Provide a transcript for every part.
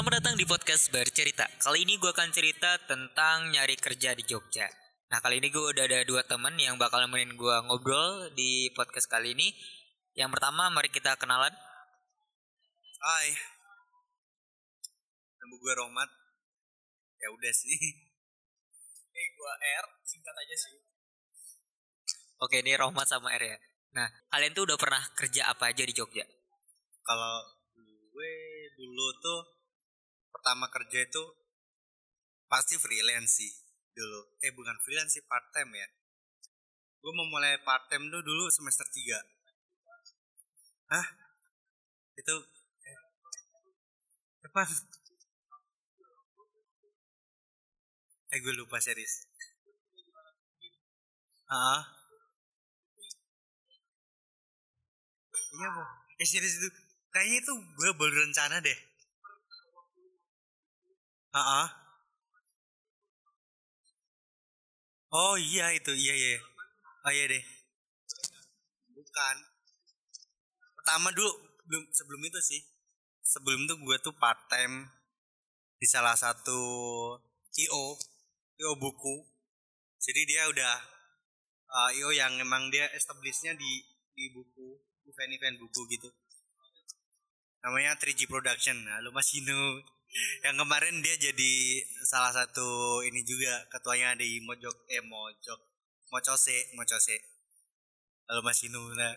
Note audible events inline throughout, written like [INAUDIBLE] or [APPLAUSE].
Selamat datang di podcast Bercerita. Kali ini gue akan cerita tentang nyari kerja di Jogja. Nah kali ini gue udah ada dua temen yang bakal nemenin gue ngobrol di podcast kali ini. Yang pertama mari kita kenalan. Hai. Nama gue Rohmat. Ya udah sih. [LAUGHS] Eh gua R, singkat aja sih. Oke ini Rohmat sama R ya. Nah kalian tuh udah pernah kerja apa aja di Jogja? Kalau gue dulu tuh pertama kerja itu pasti freelance sih dulu. Eh bukan freelance sih part time ya. Gue mau mulai part time tuh dulu semester 3. Hah? Itu eh, Depan. Eh gue lupa serius. Ah. Iya, Bu. Eh serius itu. Kayaknya itu gue baru rencana deh. Ah. Oh iya itu, iya iya. Oh iya deh. Bukan. Pertama dulu belum sebelum itu sih. Sebelum itu gue tuh part time di salah satu IO, IO buku. Jadi dia udah uh, IO yang emang dia establishnya di di buku, event-event buku gitu. Namanya 3G Production. Nah, lu masih know. Yang kemarin dia jadi salah satu ini juga ketuanya di Mojok eh Mojok Mocose Mocose. Lalu masih. Nah.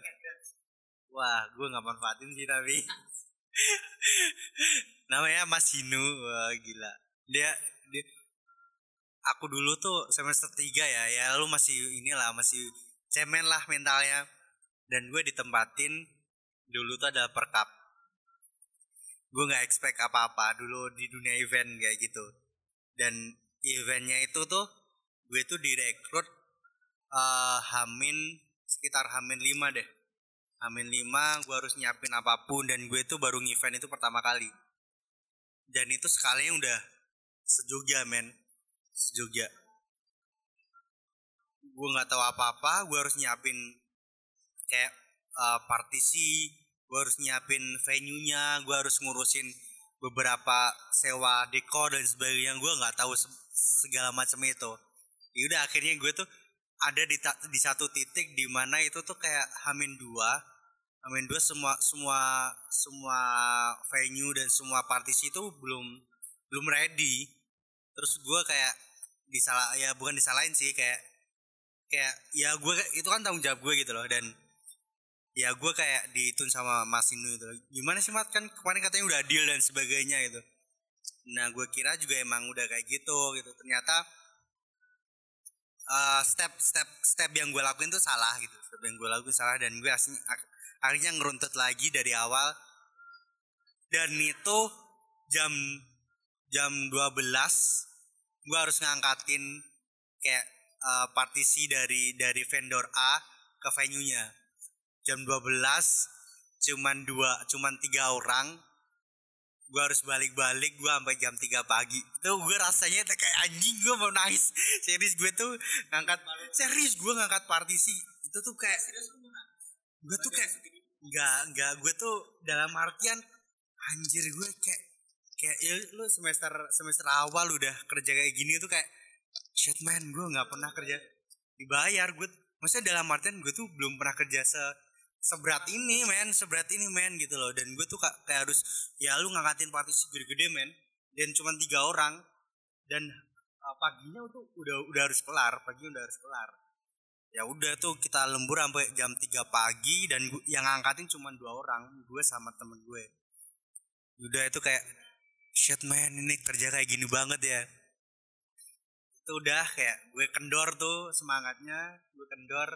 Wah, gue nggak manfaatin sih tapi. [LAUGHS] Namanya Masinu, wah gila. Dia dia aku dulu tuh semester 3 ya, ya lu masih inilah masih cemen lah mentalnya. Dan gue ditempatin dulu tuh ada perkap. Gue nggak expect apa-apa dulu di dunia event kayak gitu. Dan eventnya itu tuh gue tuh direkrut eh Hamin sekitar Hamin 5 deh. Hamin 5 gue harus nyiapin apa pun dan gue tuh baru event itu pertama kali. Dan itu sekalinya udah sejogja men. Sejogja. Gue nggak tahu apa-apa, gue harus nyiapin kayak uh, partisi, gue harus nyiapin venue-nya, gue harus ngurusin beberapa sewa dekor dan sebagainya. Gue nggak tahu se- segala macam itu. Yaudah akhirnya gue tuh ada di di satu titik di mana itu tuh kayak Hamin 2 Hamin 2 semua semua semua venue dan semua partisi itu belum belum ready terus gue kayak disalah ya bukan disalahin sih kayak kayak ya gue itu kan tanggung jawab gue gitu loh dan ya gue kayak ditun sama Mas Inu itu. Gimana sih Mat? Kan kemarin katanya udah deal dan sebagainya gitu. Nah gue kira juga emang udah kayak gitu gitu. Ternyata uh, step step step yang gue lakuin tuh salah gitu. Step yang gue lakuin salah dan gue ak- akhirnya ngeruntut lagi dari awal. Dan itu jam jam 12 gue harus ngangkatin kayak uh, partisi dari dari vendor A ke venue nya jam 12 cuman dua cuman tiga orang. Gue harus balik-balik gue sampai jam 3 pagi. Tuh gue rasanya kayak anjing gue mau nangis. [LAUGHS] Serius gue tuh ngangkat serius gue ngangkat partisi. Itu tuh kayak gue tuh kayak nggak nggak gue tuh dalam artian anjir gue kayak kayak ya lu semester semester awal udah kerja kayak gini tuh kayak shit man gue nggak pernah kerja. Dibayar gue maksudnya dalam artian gue tuh belum pernah kerja se seberat ini men seberat ini men gitu loh. Dan gue tuh ka- kayak harus ya lu ngangkatin partisi gede-gede men dan cuma tiga orang dan uh, paginya tuh udah udah harus kelar pagi udah harus kelar. Ya udah tuh kita lembur sampai jam 3 pagi dan gua, yang ngangkatin cuma dua orang gue sama temen gue. Udah itu kayak shit man ini kerja kayak gini banget ya. Itu udah kayak gue kendor tuh semangatnya gue kendor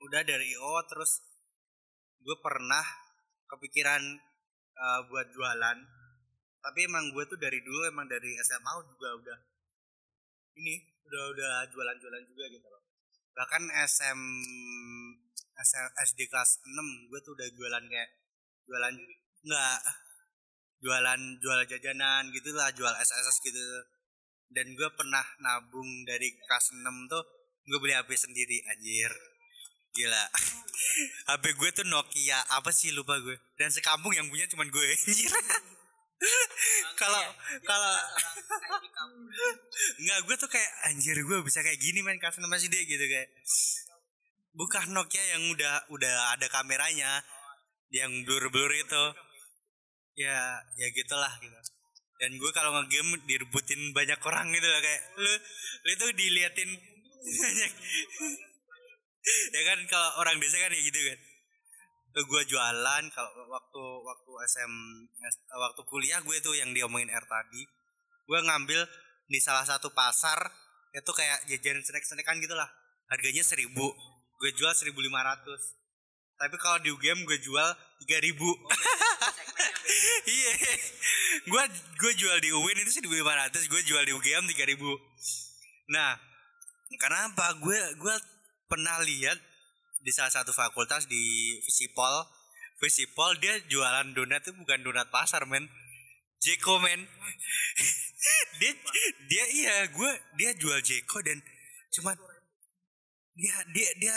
udah dari IO terus gue pernah kepikiran uh, buat jualan. Tapi emang gue tuh dari dulu emang dari SMA juga udah ini udah udah jualan-jualan juga gitu loh. Bahkan SM, SD kelas 6 gue tuh udah jualan kayak jualan nggak jualan jual jajanan gitu lah jual SSS gitu. Dan gue pernah nabung dari kelas 6 tuh gue beli HP sendiri anjir gila. [LAUGHS] HP gue tuh Nokia. Apa sih? Lupa gue. Dan sekampung yang punya cuman gue. Anjir. [LAUGHS] Kalau kalau di kamu. nggak gue tuh kayak anjir gue bisa kayak gini main kelas enam SD gitu kayak. Bukan Nokia yang udah udah ada kameranya. Yang blur-blur itu. Ya ya gitulah gitu. Dan gue kalau ngegame direbutin banyak orang gitu lah kayak lu lu itu diliatin [LAUGHS] banyak [LAUGHS] ya kan kalau orang desa kan ya gitu kan. Tuh gue jualan kalau waktu waktu SM waktu kuliah gue tuh yang diomongin R tadi gue ngambil di salah satu pasar itu kayak jajanan snack-snackan gitu lah. Harganya seribu gue jual 1500 tapi kalau di UGM gue jual 3000 [LAUGHS] iya. Gue gue jual di UIN itu 1500 gue jual di UGM 3000 nah kenapa? Gue gue pernah lihat di salah satu fakultas di Visipol. Visipol dia jualan donat itu bukan donat pasar men. Jeko men. [LAUGHS] Dia dia iya gue dia jual Jeko dan cuman dia dia dia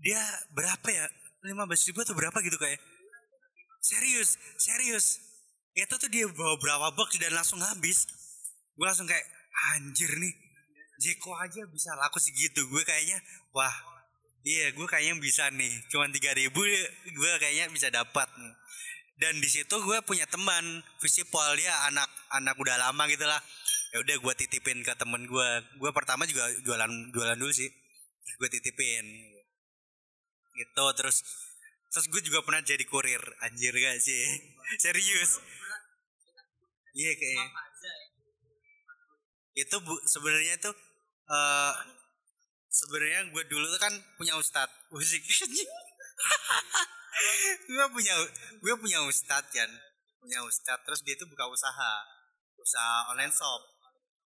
dia berapa ya? lima belas ribu atau berapa gitu kayak. Serius serius. Itu tuh dia bawa berapa box dan langsung habis. Gue langsung kayak anjir nih Jeko aja bisa laku segitu. Gue kayaknya wah iya gue kayaknya bisa nih. Cuman tiga ribu gue kayaknya bisa dapat nih. Dan di situ gue punya teman Visipol dia anak anak udah lama gitu lah. Ya udah gue titipin ke temen gue. Gue pertama juga jualan jualan dulu sih. Gue titipin. Gitu terus terus gue juga pernah jadi kurir. Anjir gak sih? [LAUGHS] Serius. Iya kayaknya itu sebenarnya itu eh sebenarnya gue dulu kan punya ustad musik gue punya gue punya ustad kan. Punya ustad terus dia tuh buka usaha. Usaha online shop.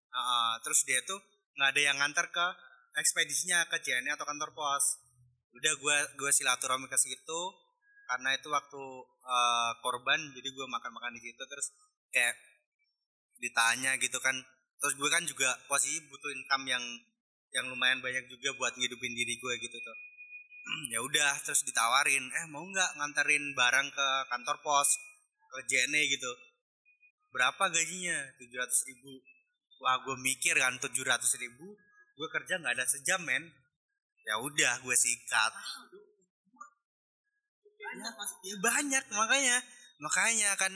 Heeh, terus dia tuh nggak ada yang nganter ke ekspedisinya ke JNE atau kantor pos. Udah gue gue silaturahmi ke situ. Karena itu waktu eh, korban jadi gue makan makan di situ. Terus kayak ditanya gitu kan terus gue kan juga posisi butuh income yang yang lumayan banyak juga buat ngidupin diri gue gitu tuh. [CLEARS THROAT] Ya udah terus ditawarin eh mau nggak nganterin barang ke kantor pos ke JNE gitu? Berapa gajinya? 700 ribu. Wah gue mikir kan 700 ribu gue kerja nggak ada sejam men. Ya udah gue sikat. Ya banyak makanya. Makanya kan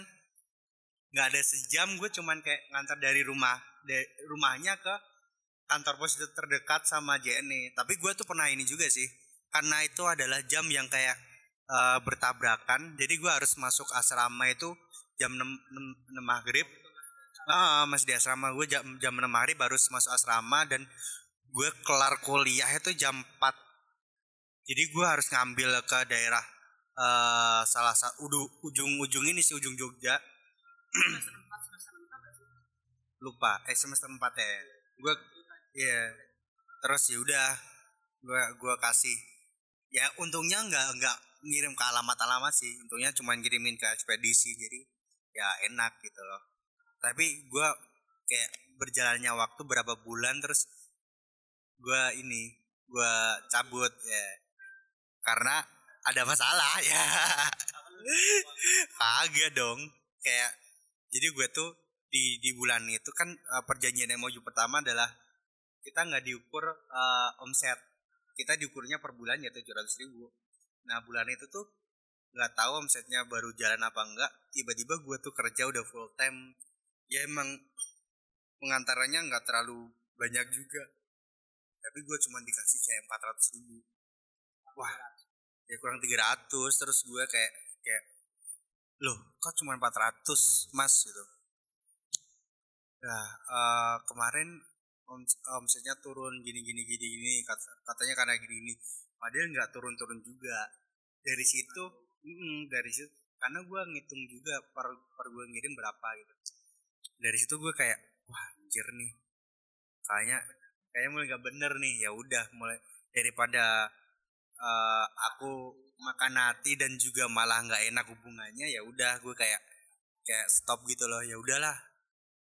nggak ada sejam gue cuman kayak ngantar dari rumah dari rumahnya ke kantor pos terdekat sama JNE tapi gue tuh pernah ini juga sih karena itu adalah jam yang kayak eh, bertabrakan. Jadi gue harus masuk asrama itu jam 6, 6, maghrib. Ah masih di asrama gue jam jam 6 maghrib harus masuk asrama dan gue kelar kuliah itu jam 4 jadi gue harus ngambil ke daerah eh salah satu ujung-ujung ini sih ujung Jogja lupa. Eh semester 4 ya. Gue iya. Terus ya udah gue gue kasih. Ya untungnya nggak nggak ngirim ke alamat-alamat sih. Untungnya cuma ngirimin ke ekspedisi jadi ya enak gitu loh. Tapi gue kayak berjalannya waktu berapa bulan terus gue ini gue cabut ya. Karena ada masalah ya. [LAUGHS] Kagak dong. Kayak jadi gue tuh di di bulan itu kan eh, perjanjian emoji pertama adalah kita nggak diukur eh, omset. Kita diukurnya per bulan ya tujuh ribu. Nah bulan itu tuh nggak tahu omsetnya baru jalan apa enggak tiba-tiba gue tuh kerja udah full time. Ya emang pengantarannya nggak terlalu banyak juga. Tapi gue cuma dikasih kayak empat ratus ribu. Wah ya kurang 300 terus gue kayak kayak loh kok cuma 400 mas? Gitu. Nah eh, kemarin om- omsetnya turun gini gini gini gini kat- katanya karena gini gini. Padahal nggak turun turun juga. Dari situ mm, dari situ karena gue ngitung juga per per gue ngirim berapa gitu. Dari situ gue kayak wah anjir nih. Kayaknya kayaknya mulai nggak bener nih. Ya udah mulai daripada eh, aku makan hati dan juga malah nggak enak hubungannya ya udah gue kayak kayak stop gitu loh ya udahlah.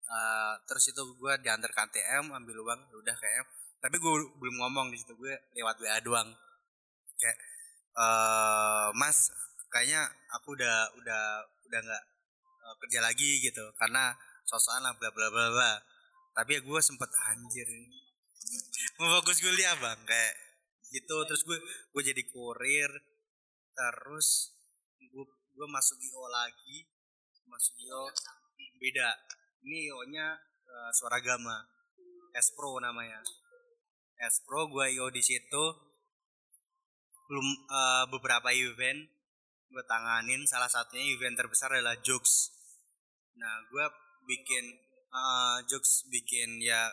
Eh, terus itu gue diantar ke ATM ambil uang ya udah kayak tapi gue belum ngomong di situ gue lewat WA doang. Kayak eh mas kayaknya aku udah udah udah nggak eh, kerja lagi gitu karena sosokan lah bla bla bla bla. Tapi ya gue sempet anjir mau fokus kuliah bang? Kayak gitu. Terus gue gue jadi kurir. Terus gue gue masuk IO lagi. Masuk IO beda. Ini IO nya eh, suara gama S Pro namanya. S Pro gue IO di situ. Belum eh, beberapa event gue tanganin. Salah satunya event terbesar adalah Jokes nah gue bikin eh, Jokes bikin ya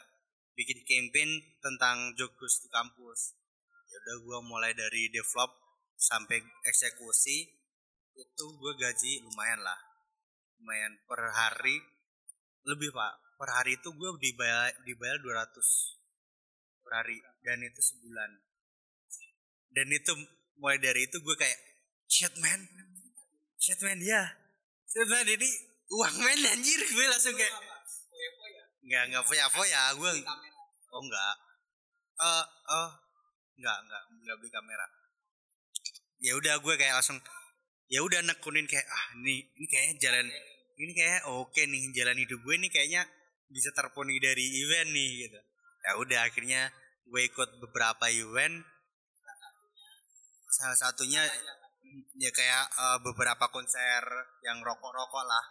bikin campaign tentang Jokes di kampus ya udah gue mulai dari develop sampai eksekusi itu gue gaji lumayan lah. Lumayan per hari. Lebih pak. Per hari itu gue dibayar dibayar 200 per hari dan itu sebulan. Dan itu mulai dari itu gue kayak shit man. Shit man ya shit man ini uang men anjir. Gue langsung kayak nggak nggak foya foya gue oh enggak eh oh nggak nggak nggak beli kamera. Ya udah gue kayak langsung ya udah nekunin kayak ah ini ini kayaknya jalan ini kayak oke nih jalan hidup gue ini kayaknya bisa terpenuhi dari event nih gitu. Ya udah akhirnya gue ikut beberapa event. Salah satunya ya kayak eh, beberapa konser yang rokok-rokok lah.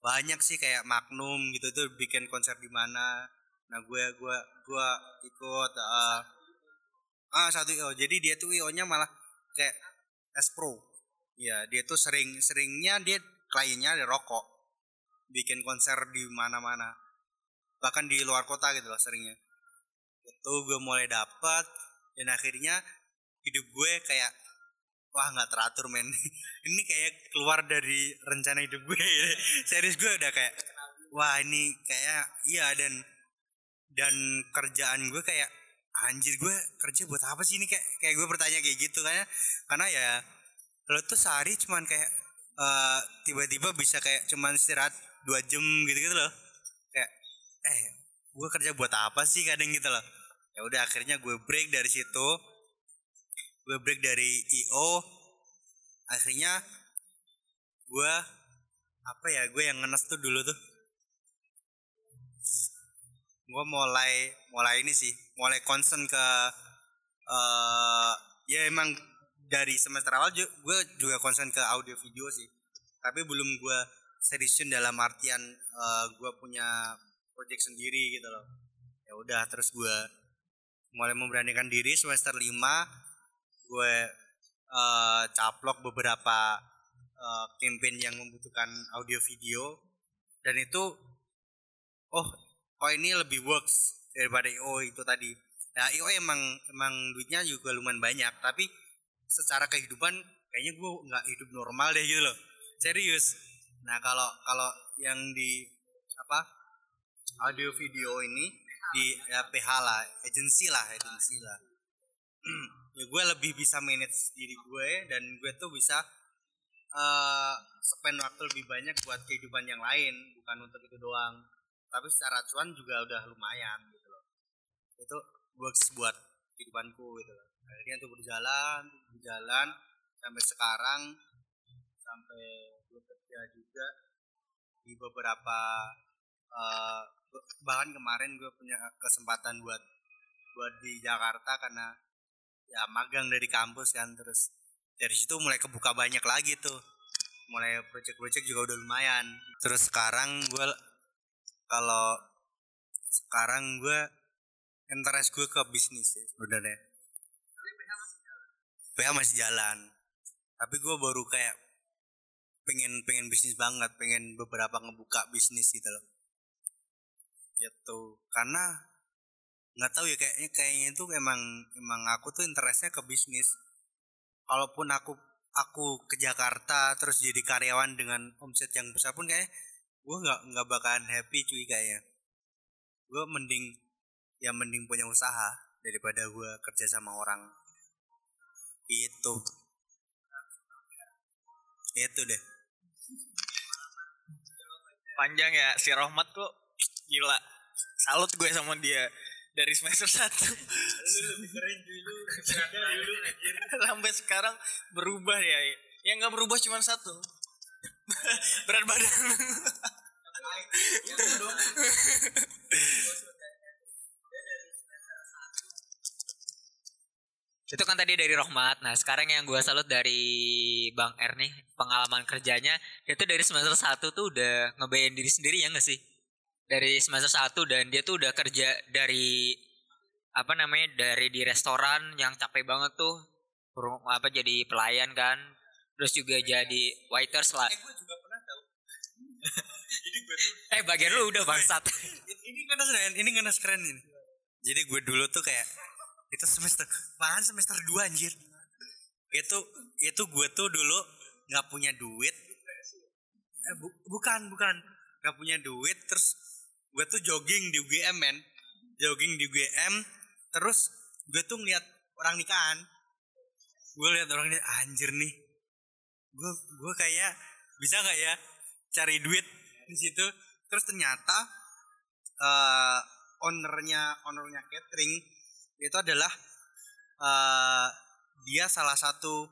Banyak sih kayak Magnum gitu tuh bikin konser di mana nah gue gue gue ikut eh, ah satu IO jadi dia tuh IO nya malah kayak S Pro. Ya dia tuh sering seringnya dia kliennya ada rokok. Bikin konser di mana-mana. Bahkan di luar kota gitu loh seringnya. Itu gue mulai dapat dan akhirnya hidup gue kayak wah nggak teratur men. [LAUGHS] Ini kayak keluar dari rencana hidup gue. [LAUGHS] Serius gue udah kayak wah ini kayak iya dan dan kerjaan gue kayak anjir gue kerja buat apa sih ini? Kayak kayak gue bertanya kayak gitu kan karena ya lo tuh sehari cuman kayak eh, tiba-tiba bisa kayak cuman istirahat dua jam gitu gitu loh. Kayak eh gue kerja buat apa sih? Kadang gitu loh. Ya udah akhirnya gue break dari situ. Gue break dari io akhirnya gue apa ya gue yang ngenes tuh dulu tuh gue mulai mulai ini sih mulai concern ke eh ya emang dari semester awal ju- gue juga concern ke audio video sih. Tapi belum gue seriusin dalam artian eh, gue punya project sendiri gitu loh. Ya udah terus gue mulai memberanikan diri semester 5 gue eh, caplok beberapa eh, campaign yang membutuhkan audio video. Dan itu oh oh ini lebih works daripada IO itu tadi. Nah IO emang emang duitnya juga lumayan banyak tapi secara kehidupan kayaknya gue nggak hidup normal deh gitu loh. Serius. Nah kalau kalau yang di apa audio video ini di ya, PH lah agensi lah agensi lah. [CLEARS THROAT] Ya gue lebih bisa manage diri gue dan gue tuh bisa eh spend waktu lebih banyak buat kehidupan yang lain bukan untuk itu doang tapi secara cuan juga udah lumayan gitu loh. Itu works buat kehidupanku gitu loh. Akhirnya itu berjalan berjalan sampai sekarang sampai gue kerja juga di beberapa eh, bahkan kemarin gue punya kesempatan buat buat di Jakarta karena ya magang dari kampus kan terus dari situ mulai kebuka banyak lagi tuh. Mulai project-project juga udah lumayan. Terus sekarang gue kalau sekarang gue interest gue ke bisnis sih sebenarnya. PH masih jalan? Tapi gue baru kayak pengen pengen bisnis banget pengen beberapa ngebuka bisnis gitu loh. Gitu. Karena nggak tahu ya kayaknya kayaknya itu emang emang aku tuh interestnya ke bisnis. Kalaupun aku aku ke Jakarta terus jadi karyawan dengan omset yang besar pun kayaknya gue nggak nggak bakalan happy cuy kayaknya. Gue mending ya mending punya usaha daripada gue kerja sama orang. Itu. Itu deh. Panjang ya si Rohmat kok. Gila. Salut gue sama dia dari semester [LAUGHS] 1 sampai sekarang berubah ya. Yang nggak berubah cuma satu. [LAUGHS] berat badan [LAUGHS] Itu kan tadi dari Rohmat. Nah, sekarang yang gue salut dari Bang R nih, pengalaman kerjanya, dia tuh dari semester 1 tuh udah ngebayang diri sendiri ya gak sih? Dari semester 1 dan dia tuh udah kerja dari apa namanya? dari di restoran yang capek banget tuh. Apa jadi pelayan kan. Terus juga jadi waiters lah. gue juga pernah tahu Eh, bagian lu udah bangsat. [LAUGHS] ini keren ini kan keren ini. Jadi gue dulu tuh kayak itu semester malahan semester 2 anjir? Itu itu gue tuh dulu nggak punya duit. Eh, bu- bukan bukan. Nggak punya duit terus gue tuh jogging di UGM men. Jogging di UGM terus gue tuh ngeliat orang nikahan. Gue lihat orang ini anjir nih. Gue gue kayak bisa nggak ya cari duit di situ. Terus ternyata eh ownernya ownernya catering itu adalah eh dia salah satu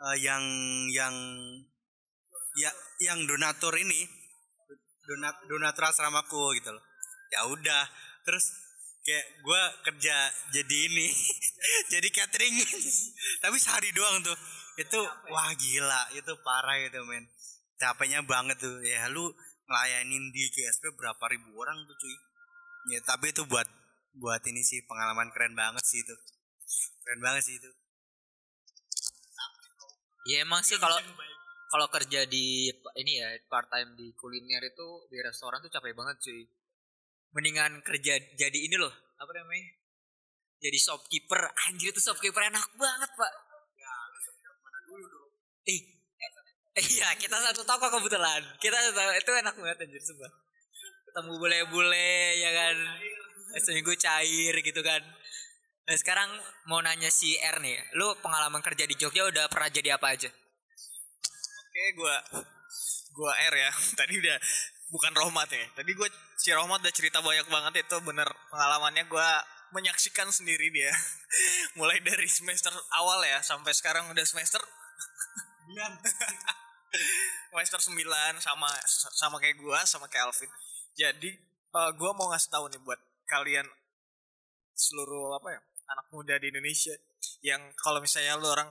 eh, yang yang ya yang donatur ini donat donatur asramaku gitu loh. Ya udah terus kayak gue kerja jadi ini [LAUGHS] jadi catering. [LAUGHS] Tapi sehari doang tuh. Itu wah gila itu parah itu men. Capeknya banget tuh. Ya lu ngelayanin di GSP berapa ribu orang tuh cuy ya tapi itu buat buat ini sih pengalaman keren banget sih itu keren banget sih itu Ya emang sih kalau kalau kerja di ini ya part time di kuliner itu di restoran tuh capek banget cuy. Mendingan kerja jadi ini loh, apa namanya? Jadi shopkeeper. Anjir itu shopkeeper enak banget, Pak. Eh, Iya, kita satu toko kebetulan. Kita satu itu enak banget anjir sumpah. Ketemu bule-bule ya kan. Seminggu cair gitu kan. Nah, sekarang mau nanya si R nih. Lu pengalaman kerja di Jogja udah pernah jadi apa aja? Oke, gua gua R ya. [LAUGHS] Tadi udah bukan Rohmat ya. Tadi gua si Rohmat udah cerita banyak banget itu bener pengalamannya gua menyaksikan sendiri dia. [LAUGHS] Mulai dari semester awal ya sampai sekarang udah semester [LAUGHS] semester [LAUGHS] 9 sama sama kayak gua sama kayak Alvin. Jadi eh, gua mau ngasih tahu nih buat kalian seluruh apa ya anak muda di Indonesia yang kalau misalnya lu orang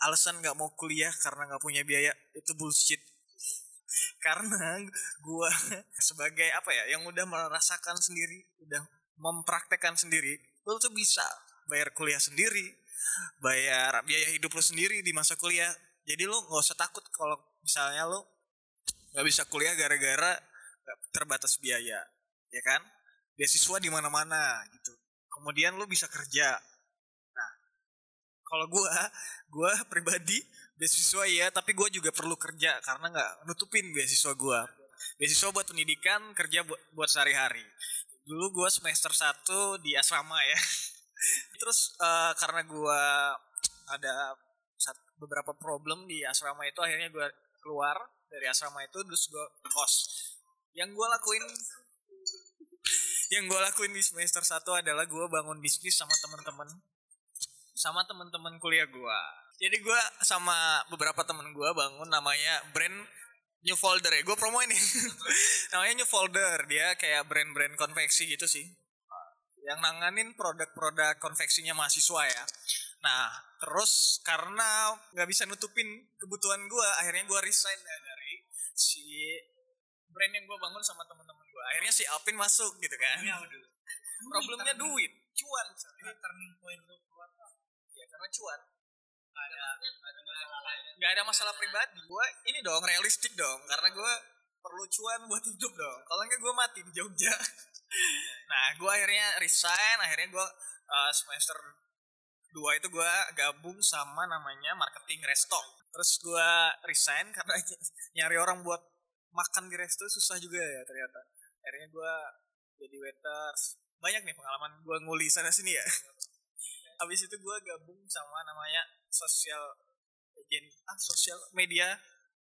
alasan nggak mau kuliah karena nggak punya biaya itu bullshit. [LAUGHS] Karena gua [LAUGHS] sebagai apa ya yang udah merasakan sendiri udah mempraktekkan sendiri lu tuh bisa bayar kuliah sendiri bayar biaya hidup lu sendiri di masa kuliah jadi lu nggak usah takut kalau misalnya lu nggak bisa kuliah gara-gara terbatas biaya ya kan? Beasiswa di mana-mana gitu. Kemudian lu bisa kerja. Nah kalau gua gua pribadi beasiswa ya tapi gua juga perlu kerja karena nggak nutupin beasiswa gua. Beasiswa buat pendidikan kerja buat, buat sehari-hari. Dulu gua semester 1 di asrama ya. [LAUGHS] Terus eh, karena gua ada beberapa problem di asrama itu akhirnya gua keluar dari asrama itu terus gua kos. Yang gua lakuin [LAUGHS] yang gue lakuin di semester 1 adalah gue bangun bisnis sama teman-teman sama teman-teman kuliah gue jadi gue sama beberapa temen gue bangun namanya brand New Folder ya. Gue promo ini [LAUGHS] namanya New Folder. Dia kayak brand-brand konveksi gitu sih. Yang nanganin produk-produk konveksinya mahasiswa ya nah terus karena nggak bisa nutupin kebutuhan gue akhirnya gue resign ya dari si brand yang gue bangun sama teman-teman gue akhirnya si Alvin masuk gitu kan. [LAUGHS] Problemnya duit cuan. ini turning point lu keluar ya karena cuan. Nggak ada nggak ada masalah pribadi. Gue ini dong realistik dong karena gue perlu cuan buat hidup dong. Kalau nggak gue mati di Jogja. [LAUGHS] Nah gue akhirnya resign akhirnya gue uh, semester dua itu gue gabung sama namanya marketing resto. Terus gue resign karena [LAUGHS] nyari orang buat makan di resto susah juga ya ternyata. Akhirnya gue jadi waiters. Banyak nih pengalaman gue nguli sana sini ya. [LAUGHS] Habis itu gue gabung sama namanya sosial ah sosial media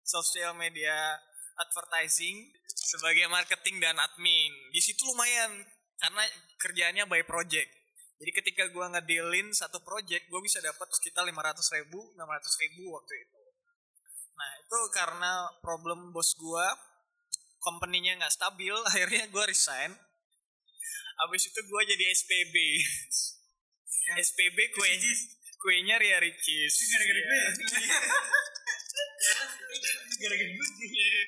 sosial media advertising sebagai marketing dan admin. Di situ lumayan karena kerjaannya by project jadi ketika gue ngedealin satu project gue bisa dapat sekitar 500 ribu 600 ribu waktu itu Nah itu karena problem bos gua, company-nya nggak stabil, [LAUGHS] akhirnya gua resign. Habis itu gua jadi SPB. SPB kue kuenya Ria Ricis. [LAUGHS] Iya.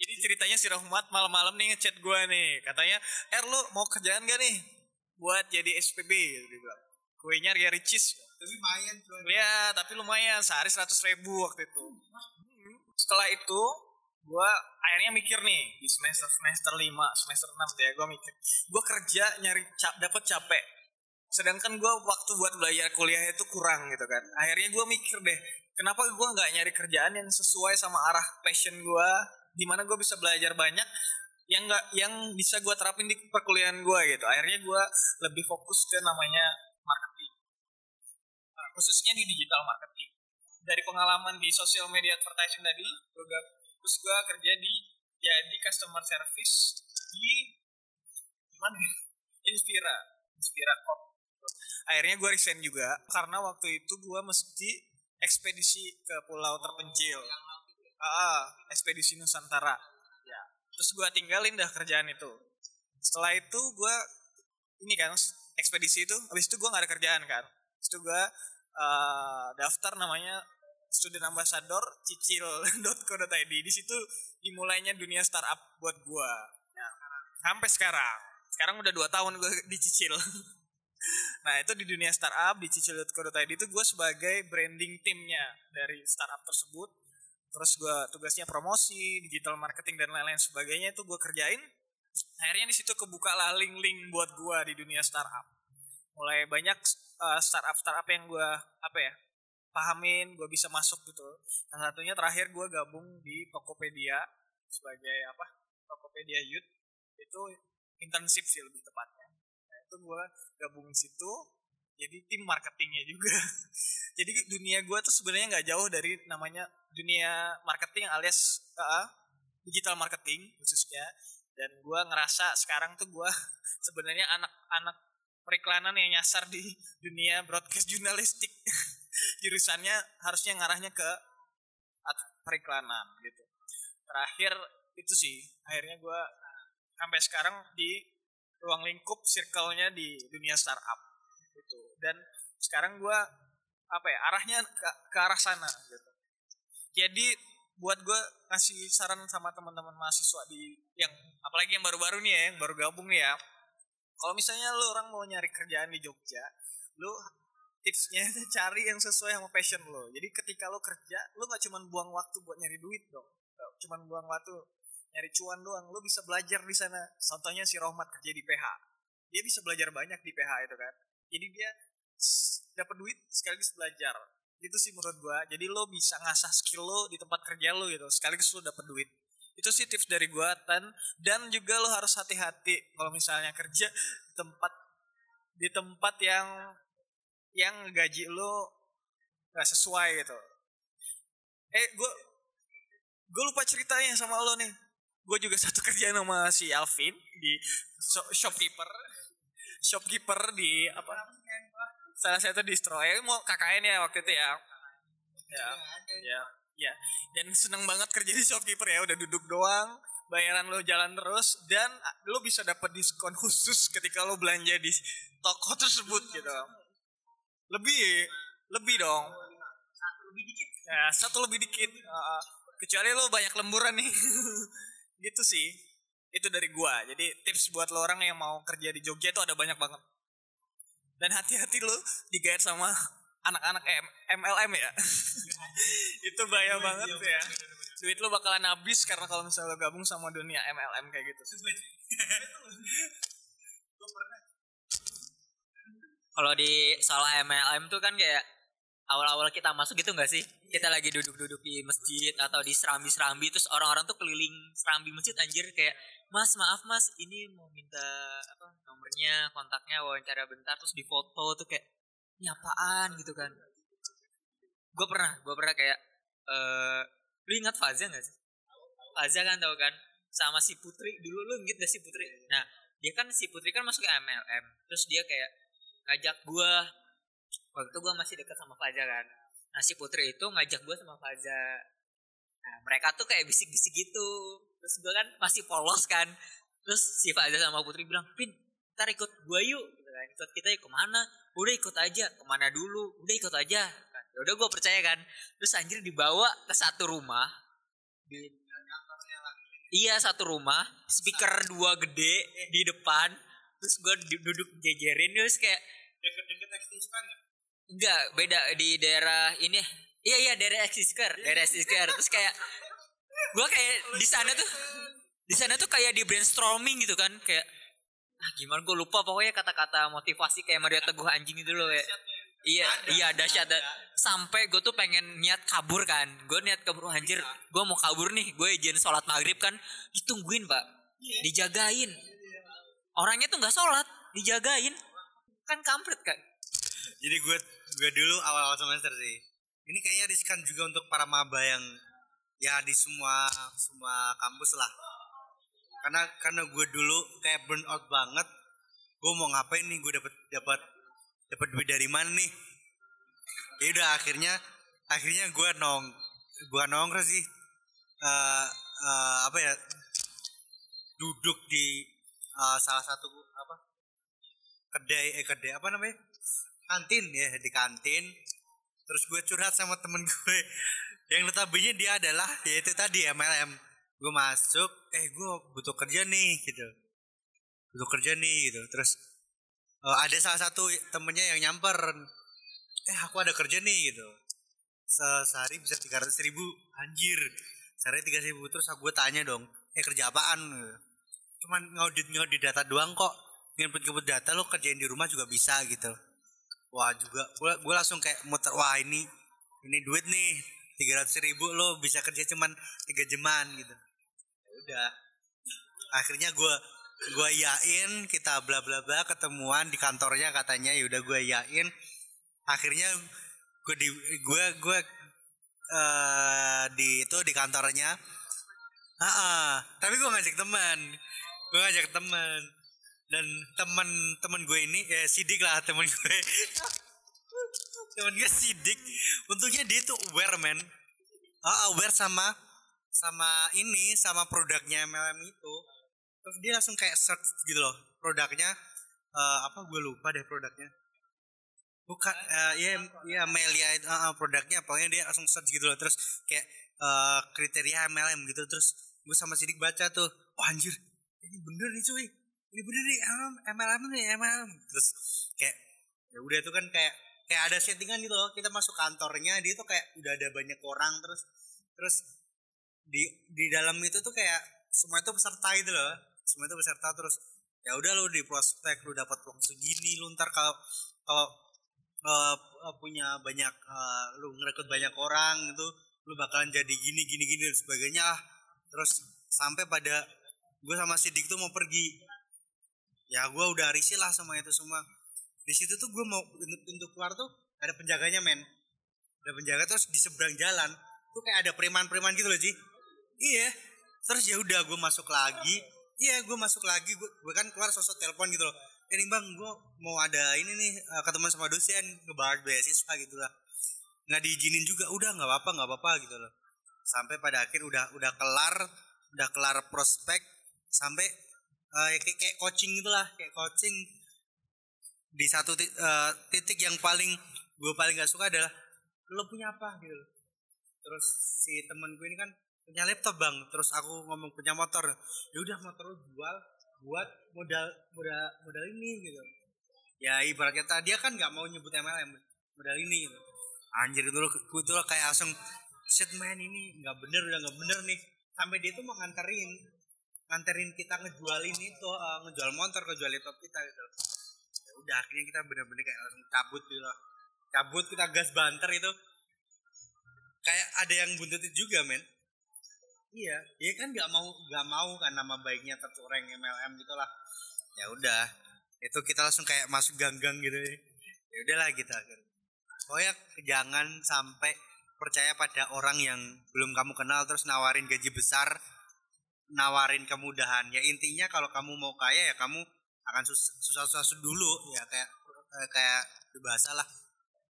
Jadi ceritanya si Rahmat malam-malam nih ngechat gua nih, katanya, "Er lu mau kerjaan gak nih buat jadi SPB?" Dia bilang. Kuenya Ria Ricis. Tapi lumayan cuy. Ya, tapi lumayan sehari 100 ribu waktu itu. Setelah itu, gua akhirnya mikir nih di semester semester 5, semester 6 tuh ya, gua mikir, gua kerja nyari cap, dapat capek. Sedangkan gua waktu buat belajar kuliah itu kurang gitu kan. Akhirnya gua mikir deh, kenapa gua nggak nyari kerjaan yang sesuai sama arah passion gua, di mana gua bisa belajar banyak yang nggak yang bisa gua terapin di perkuliahan gua gitu. Akhirnya gua lebih fokus ke namanya marketing. Nah, khususnya di digital marketing. Dari pengalaman di social media advertising tadi gue terus gue kerja di jadi customer service di gimana ya? Inspira Inspira Corp. Akhirnya gue resign juga karena waktu itu gue mesti ekspedisi ke pulau terpencil. Ah ekspedisi Nusantara. ya terus gue tinggalin dah kerjaan itu. Setelah itu gue ini kan ekspedisi itu habis itu gue gak ada kerjaan kan. Habis itu gue uh, daftar namanya student ambassador cicil.co.id di situ dimulainya dunia startup buat gue sampai sekarang. Sekarang udah dua tahun gue dicicil [LAUGHS] nah itu di dunia startup di cicil.co.id itu gue sebagai branding timnya dari startup tersebut terus gue tugasnya promosi digital marketing dan lain-lain sebagainya itu gue kerjain. Akhirnya di situ kebuka lah link-link buat gue di dunia startup. Mulai banyak uh, startup startup yang gue apa ya pahamin gue bisa masuk gitu. Salah satunya terakhir gue gabung di Tokopedia sebagai apa Tokopedia Youth. Itu internship sih lebih tepatnya. Nah, itu gue gabung di situ jadi tim marketingnya juga. [LAUGHS] Jadi dunia gue tuh sebenarnya nggak jauh dari namanya dunia marketing alias uh, digital marketing khususnya. Dan gue ngerasa sekarang tuh gue [LAUGHS] sebenarnya anak-anak periklanan yang nyasar di dunia broadcast jurnalistik. [LAUGHS] Jurusannya harusnya ngarahnya ke periklanan gitu. Terakhir itu sih akhirnya gue sampai sekarang di ruang lingkup circle-nya di dunia startup dan sekarang gue apa ya arahnya ke, ke arah sana gitu. Jadi buat gue ngasih saran sama teman-teman mahasiswa di yang apalagi yang baru-baru nih ya yang baru gabung nih ya. Kalau misalnya lu orang mau nyari kerjaan di Jogja lu tipsnya [LAUGHS] cari yang sesuai sama passion lo jadi ketika lo kerja lo nggak cuma buang waktu buat nyari duit dong. Gak cuma buang waktu nyari cuan doang. Lo bisa belajar di sana. Contohnya si Rohmat kerja di PH dia bisa belajar banyak di PH itu kan. Jadi dia dapat duit sekaligus belajar. Itu sih menurut gua. Jadi lo bisa ngasah skill lo di tempat kerja lo gitu sekaligus lo dapat duit. Itu sih tips dari gua dan dan juga lo harus hati-hati kalau misalnya kerja di tempat di tempat yang yang gaji lo nggak sesuai gitu. Eh gue gue lupa ceritanya sama lo nih. Gue juga [LAUGHS] satu kerjaan sama si Alvin di shopkeeper. Shopkeeper di apa salah satu distro ya mau KKN ya waktu itu ya. Ya ya ya. Dan seneng banget kerja di shopkeeper ya udah duduk doang bayaran lo jalan terus dan lo bisa dapat diskon khusus ketika lo belanja di toko tersebut gitu. lebih lebih dong. Lebih dikit. Ya satu lebih dikit uh, kecuali lo banyak lemburan nih. [LAUGHS] Gitu sih. Itu dari gua. Jadi tips buat lo orang yang mau kerja di Jogja itu ada banyak banget dan hati-hati lo digait sama anak-anak MLM ya. [LAUGHS] Itu bahaya banget ya. duit lo bakalan habis karena kalau misalnya lo gabung sama dunia MLM kayak gitu. [LAUGHS] Kalau di soal MLM tuh kan kayak awal-awal kita masuk gitu nggak sih? Kita lagi duduk-duduk di masjid atau di serambi-serambi terus orang-orang tuh keliling serambi masjid anjir. Kayak mas maaf mas ini mau minta nomornya kontaknya wawancara bentar terus di foto tuh kayak ini apaan? gitu kan. Gue pernah gue pernah kayak eh lu ingat Faza gak sih? Faza kan tau kan sama si Putri dulu lu inget gak si Putri? Nah dia kan si Putri kan masuk ke MLM terus dia kayak ngajak gue waktu itu gue masih dekat sama Faza kan. Nah si Putri itu ngajak gue sama Faza. Nah, mereka tuh kayak bisik-bisik gitu. Terus gue kan masih polos kan. Terus si Faza sama Putri bilang, Pin, ntar ikut gue yuk. Gitu kan. Ikut kita yuk ke mana? Udah ikut aja. Ke mana dulu? Udah ikut aja. Ya udah gue percaya kan. Terus anjir dibawa ke satu rumah. Di, iya satu rumah. Speaker dua gede di depan. Terus gue duduk jejerin terus kayak Deket-deket ya? Enggak, beda di daerah ini. Iya iya daerah Exisker, daerah Exisker. Terus kayak gua kayak di sana tuh di sana tuh kayak di brainstorming gitu kan, kayak ah gimana gue lupa pokoknya kata-kata motivasi kayak Mario Teguh anjing itu loh kayak Iya, iya dahsyat. Da- Sampai gue tuh pengen niat kabur kan. Gue niat kabur "Wah, anjir. Gue mau kabur nih. Gue izin sholat maghrib kan. Ditungguin pak. Dijagain. Orangnya tuh nggak sholat. Dijagain. Kan kampret kan. Jadi gue gue dulu awal-awal semester sih. Ini kayaknya riskan juga untuk para maba yang ya di semua semua kampus lah. Karena karena gue dulu kayak burn out banget. Gue mau ngapain nih? Gue dapat dapat dapat duit dari mana nih? Ya udah akhirnya akhirnya gue nong gue nongkrong sih. eh eh, apa ya? Duduk di eh, salah satu apa? kedai eh kedai apa namanya kantin ya di kantin terus gue curhat sama temen gue [LAUGHS] yang notabene dia adalah yaitu tadi MLM gue masuk eh gue butuh kerja nih gitu. Butuh kerja nih gitu. Terus eh, ada salah satu temennya yang nyamper eh aku ada kerja nih gitu. Se- sehari bisa tiga ratus ribu anjir sehari tiga ribu. Terus aku gue tanya dong eh kerja apaan? Cuman ngaudit ngaudit data doang kok. Nginput input data lo kerjain di rumah juga bisa gitu. Wah juga gue gue langsung kayak muter wah ini ini duit nih tiga ratus ribu lo bisa kerja cuman tiga jaman gitu udah. Akhirnya gue gue yain kita bla bla bla ketemuan di kantornya katanya ya udah gue yain akhirnya gue di gue gue eh di itu di kantornya. Ah ah. tapi gue ngajak teman gue ngajak teman. Dan teman teman gue ini eh sidik lah teman gue [LAUGHS] teman gue sidik. Untungnya dia tuh aware man ah aware sama sama ini sama produknya MLM itu terus dia langsung kayak search gitu loh produknya eh, apa gue lupa deh produknya. Bukan eh, ya ya Melia itu ah, produknya pokoknya dia langsung search gitu loh terus kayak eh, kriteria MLM gitu terus gue sama sidik baca tuh wah anjir ini bener nih cuy ini bener nih MLM MLM nih MLM terus kayak ya udah itu kan kayak kayak ada settingan gitu loh kita masuk kantornya dia tuh kayak udah ada banyak orang terus terus di di dalam itu tuh kayak semua itu peserta gitu loh. Semua itu peserta terus ya udah lo di prospek lu dapat uang segini lu ntar kalau kalau eh, punya banyak eh, lu ngerekrut banyak orang gitu lu bakalan jadi gini gini gini dan sebagainya. Lah terus sampai pada gue sama Sidik tuh mau pergi. Ya gue udah risih lah sama itu semua. Di situ tuh gue mau untuk, untuk keluar tuh ada penjaganya men. Ada penjaga terus di seberang jalan tuh kayak ada preman-preman gitu loh Ji iya. Terus ya udah gue masuk lagi. Iya gue masuk lagi. Gue, gue kan keluar sosok telepon gitu loh. Ini bang gue mau ada ini nih eh, ketemu sama dosen ngebahas beasiswa gitu lah. Nggak diizinin juga udah nggak apa-apa nggak apa-apa gitu loh. Sampai pada akhir udah udah kelar udah kelar prospek sampai eh, kayak, kayak coaching gitulah kayak coaching. Di satu ti- eh, titik yang paling gue paling gak suka adalah lo punya apa? gitu loh. terus si temen gue ini kan punya laptop bang. Terus aku ngomong punya motor. Ya udah motor lo jual buat modal modal modal ini gitu. Ya ibaratnya tadi dia kan nggak mau nyebut MLM modal ini gitu. Anjir itu lo gue tuh kayak langsung shit man ini nggak bener udah nggak bener nih. Sampai dia tuh mau nganterin nganterin kita ngejualin itu eh, ngejual motor ngejual laptop kita gitu. Ya udah akhirnya kita bener-bener kayak langsung cabut gitu lah cabut kita gas banter itu. Kayak ada yang buntutin juga men iya dia kan nggak mau nggak mau kan nama baiknya tercoreng MLM gitu lah ya udah itu kita langsung kayak masuk gang-gang gitu ya. Ya udahlah kita pokoknya jangan sampai percaya pada orang yang belum kamu kenal terus nawarin gaji besar nawarin kemudahan. Ya intinya kalau kamu mau kaya ya kamu akan sus- susah-susah dulu ya kayak eh, kayak bahasa lah.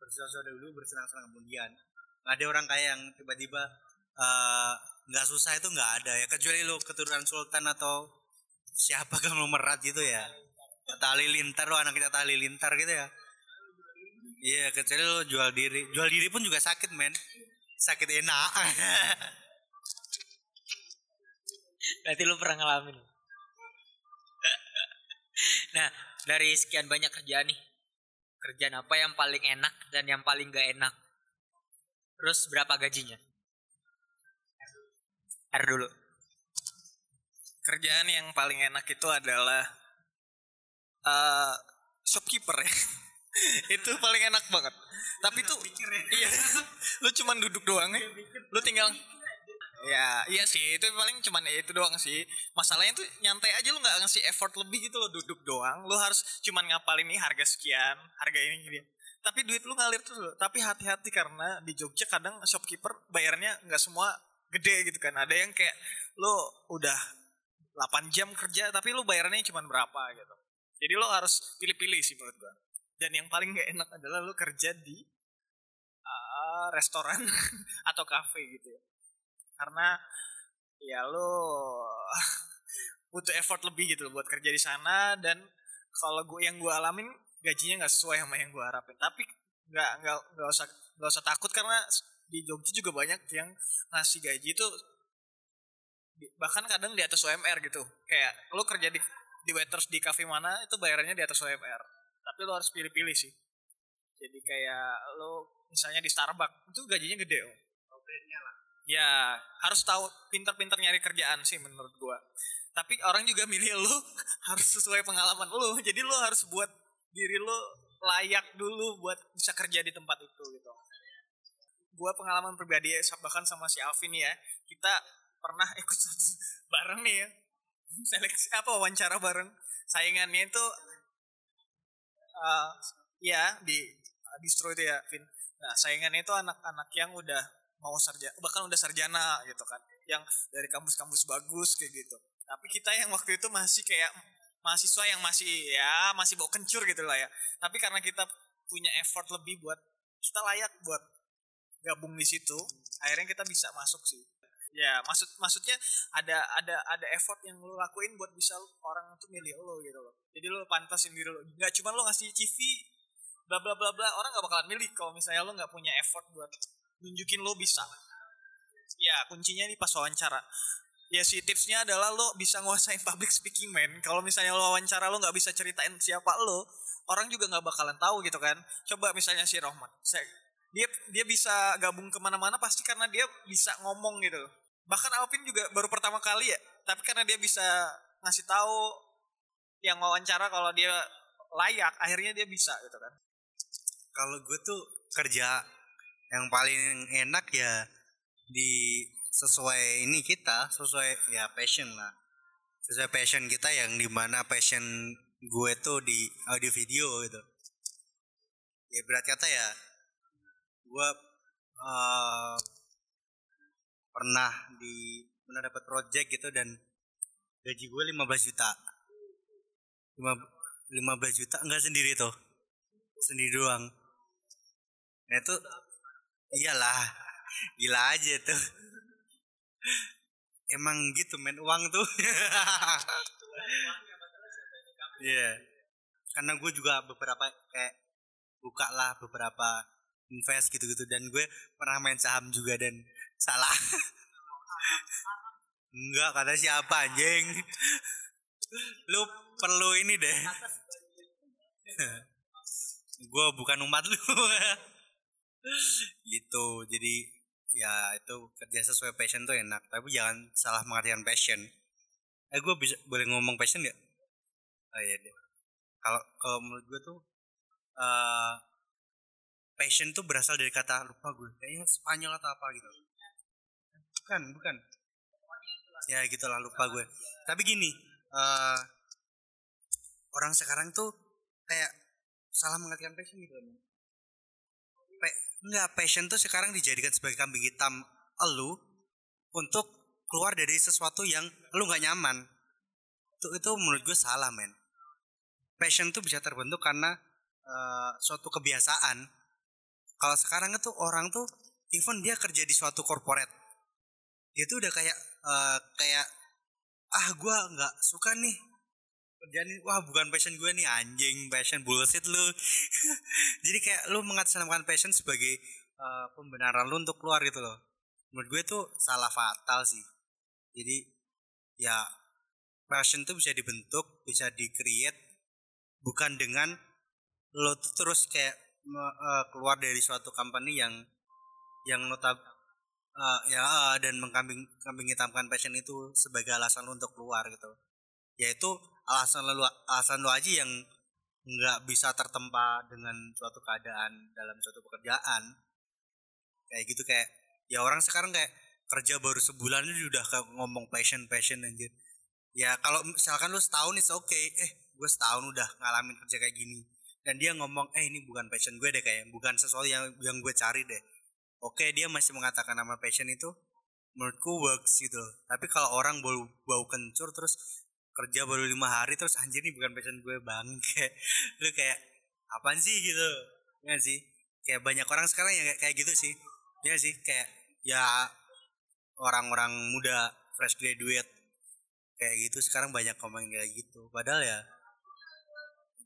Bersusah-susah dulu bersenang-senang kemudian. Ada orang kaya yang tiba-tiba eh, nggak susah itu nggak ada ya kecuali lu keturunan sultan atau siapa [LAUGHS] konglomerat gitu ya tali lintar lu anak kita tali lintar gitu ya iya kecuali lu jual diri jual diri pun juga sakit men sakit enak [LAUGHS] Berarti lu pernah ngalamin. [LAUGHS] nah, dari sekian banyak kerjaan nih. Kerjaan apa yang paling enak dan yang paling gak enak? Terus berapa gajinya? R dulu. kerjaan yang paling enak itu adalah eh shopkeeper ya. [LAUGHS] Itu paling enak banget. Tapi tuh iya [LAUGHS] lu cuman duduk doang ya? Lu tinggal ya iya sih itu paling cuman itu doang sih. Masalahnya tuh nyantai aja lu nggak ngasih effort lebih gitu lo duduk doang. Lu harus cuman ngapalin nih harga sekian harga ini gini. Tapi duit lu ngalir terus tapi hati-hati karena di Jogja kadang shopkeeper bayarnya nggak semua gede gitu kan ada yang kayak lu udah 8 jam kerja tapi lu bayarnya cuma berapa gitu. Jadi lu harus pilih-pilih sih menurut gua. Dan yang paling gak enak adalah lu kerja di uh, restoran [LAUGHS] atau kafe gitu ya. Karena ya lu [LAUGHS] butuh effort lebih gitu buat kerja di sana dan kalau gue yang gue alamin gajinya nggak sesuai sama yang gue harapin. Tapi nggak nggak nggak usah nggak usah takut karena di Jogja juga banyak yang ngasih gaji itu bahkan kadang di atas UMR gitu. Kayak lo kerja di di waiters di cafe mana itu bayarannya di atas UMR tapi lo harus pilih-pilih sih. Jadi kayak lo misalnya di Starbucks itu gajinya gede om. Ya harus tahu pinter-pinter nyari kerjaan sih menurut gua. Tapi orang juga milih lo [LAUGHS] harus sesuai pengalaman lo jadi lo harus buat diri lo layak dulu buat bisa kerja di tempat itu gitu gua pengalaman pribadi ya, bahkan sama si Alvin ya kita pernah [LAUGHS] ikut bareng nih ya. Seleksi apa wawancara bareng. Saingannya itu eh ya di distro itu ya Vin. Nah saingannya itu anak-anak yang udah mau sarjana bahkan udah sarjana gitu kan. Yang dari kampus-kampus bagus kayak gitu. Tapi kita yang waktu itu masih kayak mahasiswa yang masih ya masih bawa kencur gitu lah ya. Tapi karena kita punya effort lebih buat kita layak buat gabung di situ akhirnya kita bisa masuk sih. Ya maksud maksudnya ada ada ada effort yang lo lakuin buat bisa orang tuh milih lo gitu loh. Jadi lo pantasin diri lo. Nggak cuma lo ngasih CV bla bla bla bla orang nggak bakalan milih kalau misalnya lo nggak punya effort buat nunjukin lo bisa. Ya kuncinya nih pas wawancara. Ya sih tipsnya adalah lo bisa nguasain public speaking man kalau misalnya lo wawancara lo nggak bisa ceritain siapa lo orang juga nggak bakalan tahu gitu kan. Coba misalnya si Rohman saya dia dia bisa gabung ke mana-mana pasti karena dia bisa ngomong gitu bahkan Alvin juga baru pertama kali ya tapi karena dia bisa ngasih tahu yang wawancara kalau dia layak akhirnya dia bisa gitu kan. Kalau gue tuh kerja yang paling enak ya di sesuai ini kita sesuai ya passion lah. Sesuai passion kita yang di mana passion gue tuh di audio video gitu. Ya berat kata ya gue eh, pernah di pernah dapat project gitu dan gaji gue 15 juta. Lima- 15 juta enggak sendiri tuh. Sendiri doang. Nah itu iyalah gila aja tuh. Emang gitu men uang tuh. [LAUGHS] Iya. Karena gue juga beberapa kayak buka lah beberapa invest gitu-gitu. Dan gue pernah main saham juga dan salah. [LAUGHS] Enggak kata siapa anjing? Lu perlu ini deh. [LAUGHS] Gue bukan umat lu. [LAUGHS] Gitu. Jadi ya itu kerja sesuai passion tuh enak. Tapi jangan salah mengartikan passion. Eh gue bisa boleh ngomong passion nggak? Oh iya deh. Kalau kalau menurut gue tuh eh passion tuh berasal dari kata lupa gue kayaknya Spanyol atau apa gitu. Bukan bukan. Ya gitulah lupa gue tapi gini eh orang sekarang tuh kayak salah mengartikan passion gitu loh. Pe- enggak passion tuh sekarang dijadikan sebagai kambing hitam elu untuk keluar dari sesuatu yang lu nggak nyaman. Itu itu menurut gue salah men. Passion tuh bisa terbentuk karena eh, suatu kebiasaan kalau sekarang itu orang tuh even dia kerja di suatu corporate itu udah kayak eh, kayak ah gua nggak suka nih kerjaan wah bukan passion gue nih anjing passion bullshit lu. [LAUGHS] Jadi kayak lu mengatasnamakan passion sebagai eh, pembenaran lu untuk keluar gitu loh. Menurut gue tuh salah fatal sih. Jadi ya passion tuh bisa dibentuk bisa di create bukan dengan lo tuh terus kayak eh, keluar dari suatu company yang yang notab eh, ya eh, dan mengkambing kambing hitamkan passion itu sebagai alasan lo untuk keluar gitu. Yaitu alasan lo alasan lo aja yang nggak bisa tertempa dengan suatu keadaan dalam suatu pekerjaan. Kayak gitu kayak ya orang sekarang kayak kerja baru sebulan itu udah ngomong passion passion anjir. Ya kalau misalkan lu setahun itu oke eh gue setahun udah ngalamin kerja kayak gini dan dia ngomong eh ini bukan passion gue deh kayak bukan sesuatu yang yang gue cari deh. Oke dia masih mengatakan nama passion itu menurutku works gitu. Tapi kalau orang bau bau kencur terus kerja baru lima hari terus anjir ini bukan passion gue bang kayak [LAUGHS] lu kayak apaan sih? gitu. Ya sih? Kayak banyak orang sekarang yang kayak, kayak gitu sih. Ya sih? Kayak ya orang-orang muda fresh graduate kayak gitu sekarang banyak komen kayak gitu. Padahal ya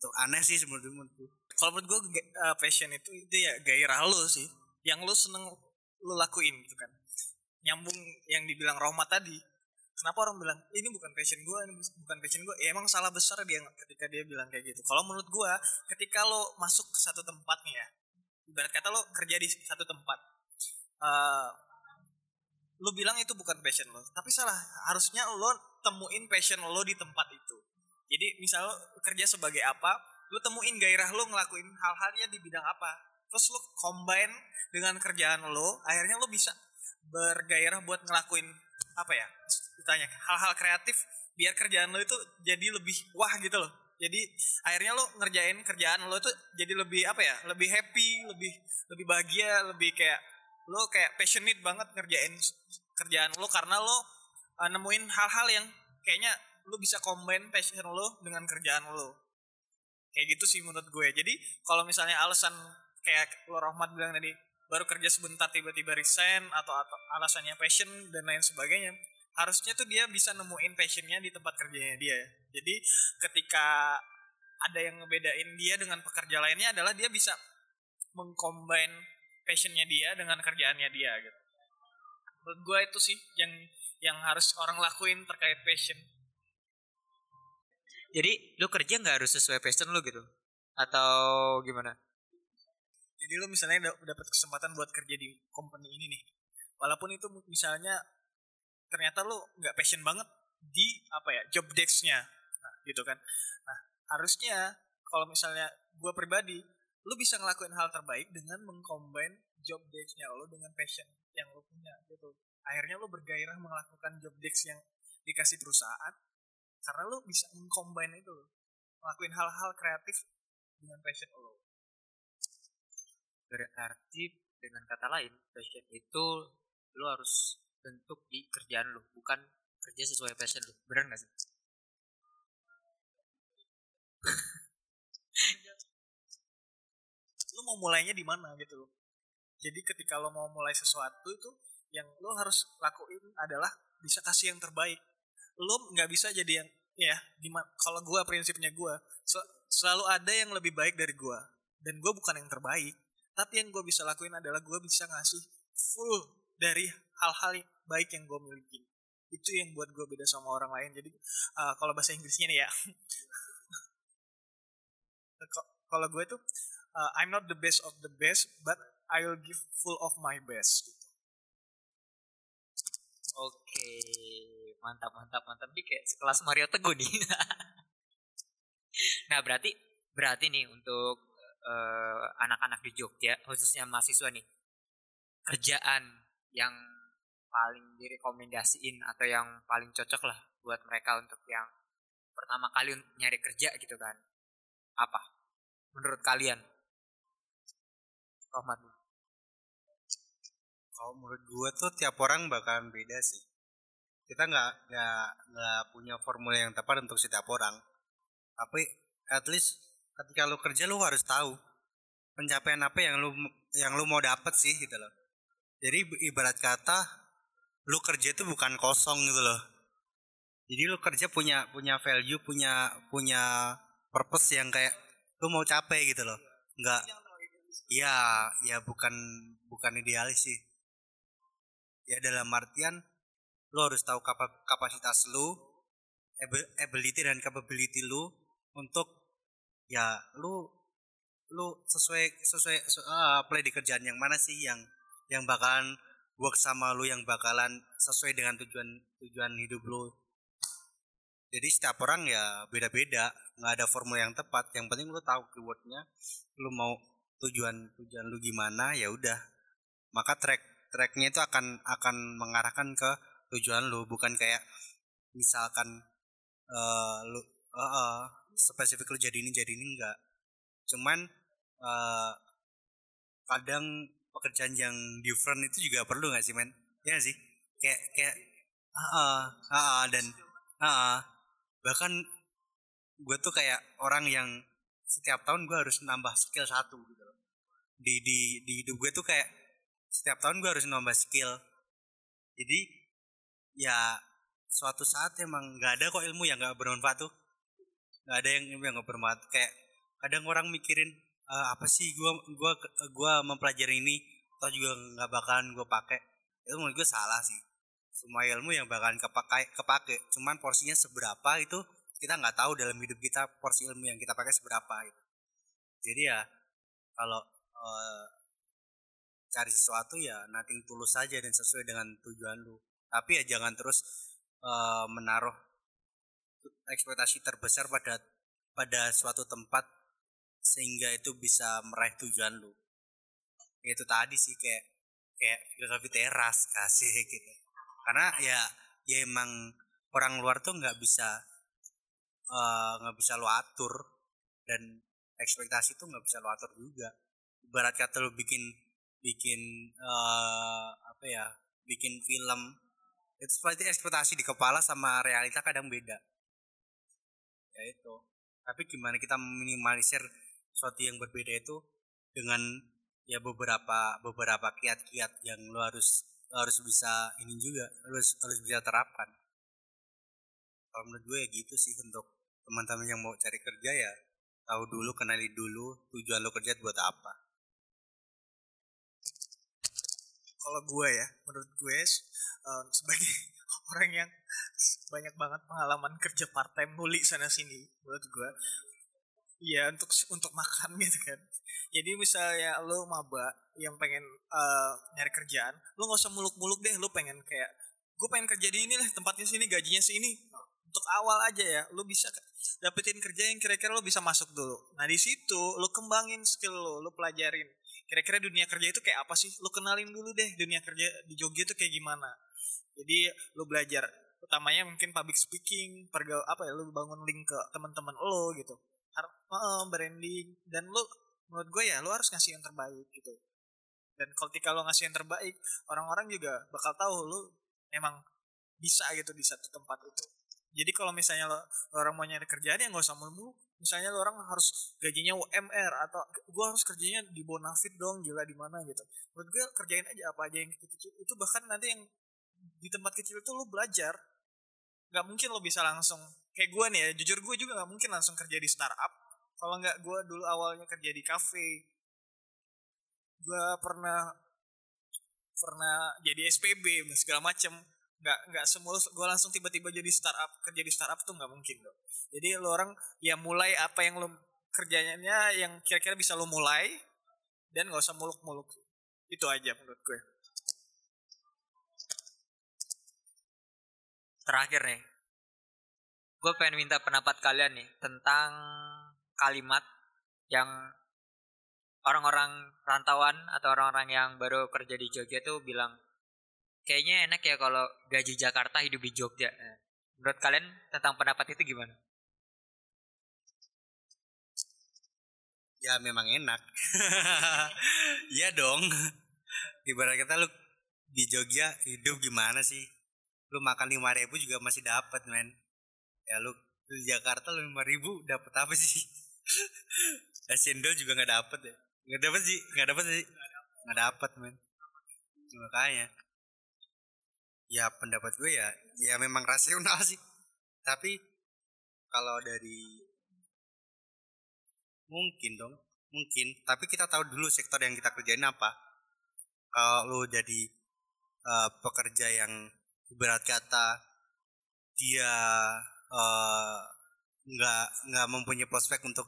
itu aneh sih menurut menurutku. Kalau menurut gue passion itu itu ya gairah lo sih. Yang lo seneng lo lakuin gitu kan. Nyambung yang dibilang Rohmat tadi kenapa orang bilang ini bukan passion gue ini bukan passion gue ya emang salah besar dia ketika dia bilang kayak gitu. Kalau menurut gue ketika lo masuk ke satu tempat nih ya ibarat kata lo kerja di satu tempat eh lo bilang itu bukan passion lo tapi salah harusnya lo temuin passion lo di tempat itu jadi misal kerja sebagai apa lo temuin gairah lo ngelakuin hal-halnya di bidang apa. Terus lo combine dengan kerjaan lo akhirnya lo bisa bergairah buat ngelakuin apa ya ditanya hal-hal kreatif biar kerjaan lo itu jadi lebih wah gitu loh. Jadi akhirnya lo ngerjain kerjaan lo itu jadi lebih apa ya lebih happy lebih lebih bahagia lebih kayak lo kayak passionate banget ngerjain kerjaan lo karena lo uh, nemuin hal-hal yang kayaknya lo bisa combine passion lo dengan kerjaan lo kayak gitu sih menurut gue. Jadi kalau misalnya alasan kayak lo Rahmat bilang tadi baru kerja sebentar tiba-tiba resign atau, atau alasannya passion dan lain sebagainya harusnya tuh dia bisa nemuin passionnya di tempat kerjanya dia. Jadi ketika ada yang ngebedain dia dengan pekerja lainnya adalah dia bisa mengcombine passionnya dia dengan kerjaannya dia gitu. Menurut gue itu sih yang yang harus orang lakuin terkait passion Jadi lu kerja nggak harus sesuai passion lu gitu? Atau gimana? jadi lo misalnya da- dapat kesempatan buat kerja di company ini nih walaupun itu misalnya ternyata lo nggak passion banget di apa ya job desk-nya nah, gitu kan nah harusnya kalau misalnya gue pribadi lo bisa ngelakuin hal terbaik dengan mengcombine job desk-nya lo dengan passion yang lo punya gitu akhirnya lo bergairah melakukan job desk yang dikasih perusahaan karena lo bisa mengcombine itu lo ngelakuin hal-hal kreatif dengan passion lo Berarti dengan kata lain, passion itu lu harus bentuk di kerjaan lu, bukan kerja sesuai passion lu. Bener gak sih? lu mau mulainya di mana gitu loh. Jadi ketika lo mau mulai sesuatu itu yang lo harus lakuin adalah bisa kasih yang terbaik. Lo nggak bisa jadi yang ya gimana kalau gua prinsipnya gua sel- selalu ada yang lebih baik dari gua dan gua bukan yang terbaik. Tapi yang gua bisa lakuin adalah gua bisa ngasih full dari hal-hal baik yang gua miliki. Itu yang buat gua beda sama orang lain. Jadi uh, kalau bahasa Inggrisnya nih ya. [LAUGHS] Kalau gue tuh uh, I'm not the best of the best, but I will give full of my best. Oke, mantap mantap mantap. Nih kayak sekelas Mario Teguh nih. [LAUGHS] nah berarti berarti nih untuk eh, anak-anak di Jogja khususnya mahasiswa nih kerjaan yang paling direkomendasiin atau yang paling cocok lah buat mereka untuk yang pertama kali nyari kerja gitu kan. Apa? Menurut kalian? Rohmat kalau menurut gue tuh tiap orang bakalan beda sih kita nggak nggak nggak punya formula yang tepat untuk setiap orang. Tapi at least ketika lu kerja lu harus tahu pencapaian apa yang lu yang lu mau dapet sih gitu loh. Jadi ibarat kata lu kerja itu bukan kosong gitu loh. Jadi lu kerja punya punya value punya punya purpose yang kayak lu mau capek gitu loh. Nggak ya ya bukan bukan idealis sih. Ya dalam artian lu harus tahu kapa- kapasitas lu ab- ability dan capability lu untuk ya lu lu sesuai sesuai se- play di kerjaan yang mana sih yang yang bakalan work sama lu yang bakalan sesuai dengan tujuan tujuan hidup lu. Jadi setiap orang ya beda-beda nggak ada formula yang tepat. Yang penting lu tahu keywordnya lu mau tujuan tujuan lu gimana ya udah. Maka track tracknya itu akan akan mengarahkan ke tujuan lu bukan kayak misalkan eh lu eh, eh, spesifik lu jadi ini jadi ini enggak cuman eh kadang pekerjaan yang different itu juga perlu nggak sih men ya sih kayak kayak ah, ah, ah, dan ah, ah. bahkan gue tuh kayak orang yang setiap tahun gue harus nambah skill satu gitu loh. di di di hidup gue tuh kayak setiap tahun gue harus nambah skill jadi ya suatu saat emang nggak ada kok ilmu yang nggak bermanfaat tuh. Nggak ada yang ilmu yang nggak bermanfaat. Kayak kadang orang mikirin "Eh, apa sih gua gua gua mempelajari ini atau juga nggak bakalan gue pakai. Itu menurut gue salah sih. Semua ilmu yang bakalan kepakai kepake. Cuman porsinya seberapa itu kita nggak tahu dalam hidup kita porsi ilmu yang kita pakai seberapa gitu. Jadi ya kalau eh, cari sesuatu ya nothing tulus saja dan sesuai dengan tujuan lu tapi ya jangan terus eh, menaruh ekspektasi terbesar pada pada suatu tempat sehingga itu bisa meraih tujuan lu. Itu tadi sih kayak kayak filosofi teras [LAUGHS] kasih gitu. Karena ya ya emang orang luar tuh nggak bisa eh, nggak bisa lo atur dan ekspektasi tuh nggak bisa lo atur juga. Ibarat kata lo bikin bikin eh, apa ya bikin film itu seperti ekspektasi di kepala sama realita kadang beda. Ya itu. Tapi gimana kita meminimalisir sesuatu yang berbeda itu dengan ya beberapa beberapa kiat-kiat yang lo harus lo harus bisa ini juga harus harus bisa terapkan. Kalau menurut gue ya gitu sih untuk teman-teman yang mau cari kerja ya tahu dulu kenali dulu tujuan lo kerja buat apa kalau gue ya menurut gue eh, sebagai [LAUGHS] orang yang banyak banget pengalaman kerja part time muli sana sini menurut gue Iya untuk untuk makan [LAUGHS] gitu kan. Jadi misalnya lo maba yang pengen eh, nyari kerjaan, lo nggak usah muluk-muluk deh. Lo pengen kayak gue pengen kerja di ini lah tempatnya sini gajinya sini. Untuk awal aja ya, lo bisa dapetin kerja yang kira-kira lo bisa masuk dulu. Nah di situ lo kembangin skill lo, lo pelajarin. Kira-kira dunia kerja itu kayak apa sih? Lo kenalin dulu deh dunia kerja di Jogja itu kayak gimana. Jadi lo belajar utamanya mungkin public speaking, perga apa ya lo bangun link ke teman-teman lo gitu. Eh, branding. Dan lu menurut gue ya lu harus ngasih yang terbaik gitu. Dan ketika lu ngasih yang terbaik orang-orang juga bakal tahu lu emang bisa gitu di satu tempat itu. Jadi kalau misalnya lo, lo orang mau nyari kerjaan ya nggak usah mulu misalnya lo orang harus gajinya UMR atau gue harus kerjanya di Bonafit dong gila di mana gitu. Menurut gue kerjain aja apa aja yang kecil-kecil. Itu bahkan nanti yang di tempat kecil itu lo belajar nggak mungkin lo bisa langsung kayak gue nih ya jujur gue juga nggak mungkin langsung kerja di startup. Kalau nggak gue dulu awalnya kerja di cafe. Gue pernah pernah jadi SPB segala macem nggak nggak semulus gue langsung tiba-tiba jadi startup kerja di startup tuh nggak mungkin dong jadi lo orang ya mulai apa yang lo kerjanya yang kira-kira bisa lo mulai dan nggak usah muluk-muluk. Itu aja menurut gue. Terakhir nih, gue pengen minta pendapat kalian nih tentang kalimat yang orang-orang rantauan atau orang-orang yang baru kerja di Jogja tuh bilang kayaknya enak ya kalau gaji Jakarta hidup di Jogja. Menurut kalian tentang pendapat itu gimana? ya memang enak. [LAUGHS] Iya dong. Ibarat kata lu di Jogja hidup gimana sih? Lu makan lima ribu juga masih dapat men. Ya lu di Jakarta lu lima ribu dapat apa sih? [LAUGHS] Cendol juga nggak dapat ya? Nggak dapat sih nggak dapat sih. Nggak dapat men. Makanya ya pendapat gue ya ya memang rasional [LAUGHS] sih. Tapi kalau dari mungkin dong mungkin. Tapi kita tahu dulu sektor yang kita kerjain apa. Kalau lu jadi uh, pekerja yang berat kata dia uh, nggak nggak mempunyai prospek untuk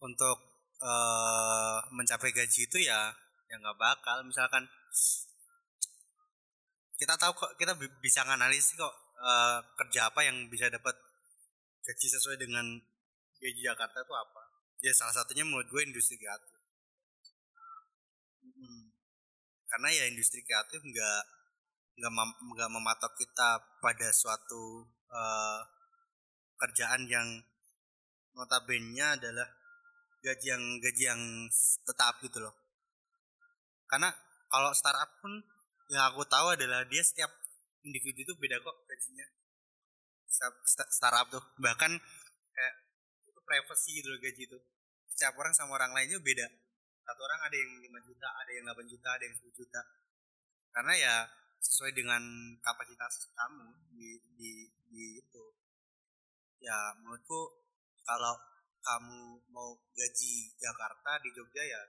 untuk uh, mencapai gaji itu ya ya nggak bakal. Misalkan kita tahu kok kita bisa analisis kok uh, kerja apa yang bisa dapat gaji sesuai dengan gaji Jakarta itu apa. Ya salah satunya menurut gue industri kreatif. Hmm. karena ya industri kreatif nggak nggak mem, nggak mematok kita pada suatu uh, kerjaan yang notabene adalah gaji yang gaji yang tetap gitu loh. Karena kalau startup pun yang aku tahu adalah dia setiap individu itu beda kok gajinya. Startup tuh. Bahkan kayak itu privacy gitu loh gaji itu. Setiap orang sama orang lainnya beda. Satu orang ada yang 5 juta ada yang 8 juta ada yang 10 juta. Karena ya sesuai dengan kapasitas kamu di di, di itu. Ya menurutku kalau kamu mau gaji Jakarta di Jogja ya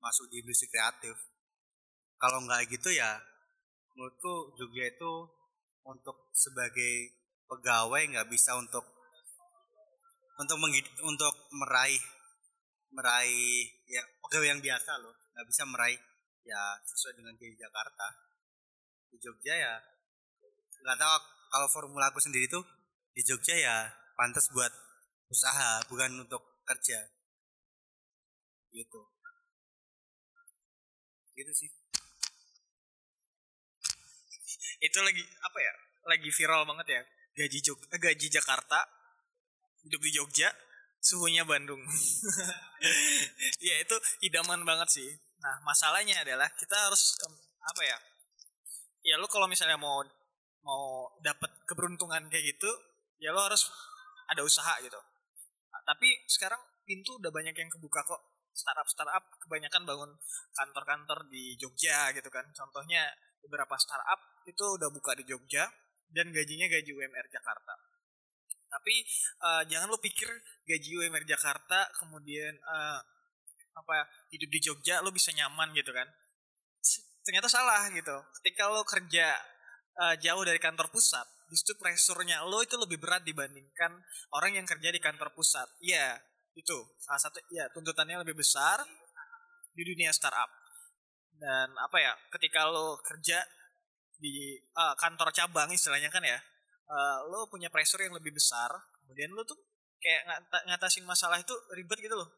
masuk di industri kreatif. Kalau nggak gitu ya menurutku Jogja itu untuk sebagai pegawai nggak bisa untuk untuk untuk meraih meraih ya pegawai yang biasa loh. Nggak bisa meraih ya sesuai dengan gaji Jakarta. Di Jogja ya nggak tahu kalau formula aku sendiri tuh di Jogja ya pantas buat usaha bukan untuk kerja. Gitu. Gitu sih itu lagi apa ya lagi viral banget ya. Gaji Jog eh, gaji Jakarta hidup di Jogja suhunya Bandung. [LAUGHS] Ya itu idaman banget sih. Nah masalahnya adalah kita harus apa ya ya lo kalau misalnya mau mau dapat keberuntungan kayak gitu ya lo harus ada usaha gitu. Nah, tapi sekarang pintu udah banyak yang kebuka kok. Startup startup kebanyakan bangun kantor-kantor di Jogja gitu kan. Contohnya beberapa startup itu udah buka di Jogja dan gajinya gaji UMR Jakarta. Tapi uh, jangan lo pikir gaji UMR Jakarta kemudian uh, apa hidup di Jogja lo bisa nyaman gitu kan. Ternyata salah gitu. Ketika lo kerja uh, jauh dari kantor pusat, justru pressure-nya lo itu lebih berat dibandingkan orang yang kerja di kantor pusat. Iya, itu salah satu ya tuntutannya lebih besar di dunia startup. Dan apa ya, ketika lo kerja di uh, kantor cabang istilahnya kan ya uh, lo punya pressure yang lebih besar kemudian lo tuh kayak ng ngatasin masalah itu ribet gitu loh.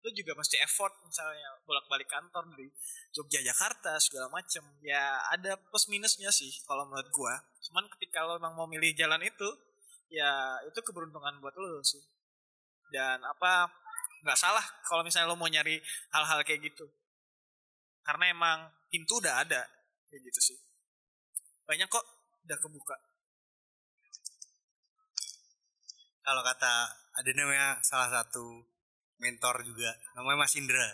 Lo juga mesti effort misalnya bolak-balik kantor dari Jogja Jakarta segala macem. Ya ada plus minusnya sih kalau menurut gua. Cuman ketika lo emang mau milih jalan itu ya itu keberuntungan buat lo sih. Dan apa nggak salah kalau misalnya lo mau nyari hal-hal kayak gitu karena emang pintu udah ada kayak gitu sih. Banyak kok udah kebuka. Kalau kata ada namanya salah satu mentor juga namanya Mas Indra.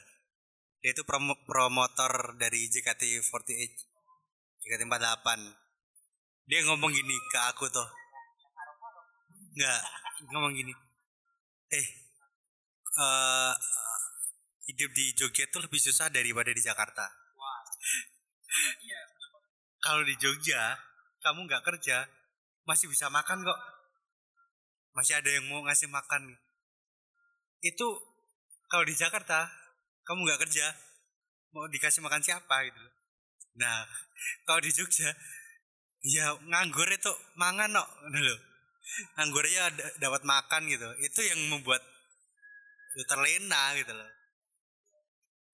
Dia itu prom promotor dari JKT48 JKT48 dia ngomong gini ke aku tuh. Nggak ngomong gini. Eh uh, hidup di Jogja tuh lebih susah daripada di Jakarta. Wow. iya kalau di Jogja kamu nggak kerja masih bisa makan kok. Masih ada yang mau ngasih makan. Itu kalau di Jakarta kamu nggak kerja mau dikasih makan siapa gitu nah kalau di Jogja ya nganggur itu mangan no dulu nganggurnya dapat makan gitu. Itu yang membuat terlena gitu loh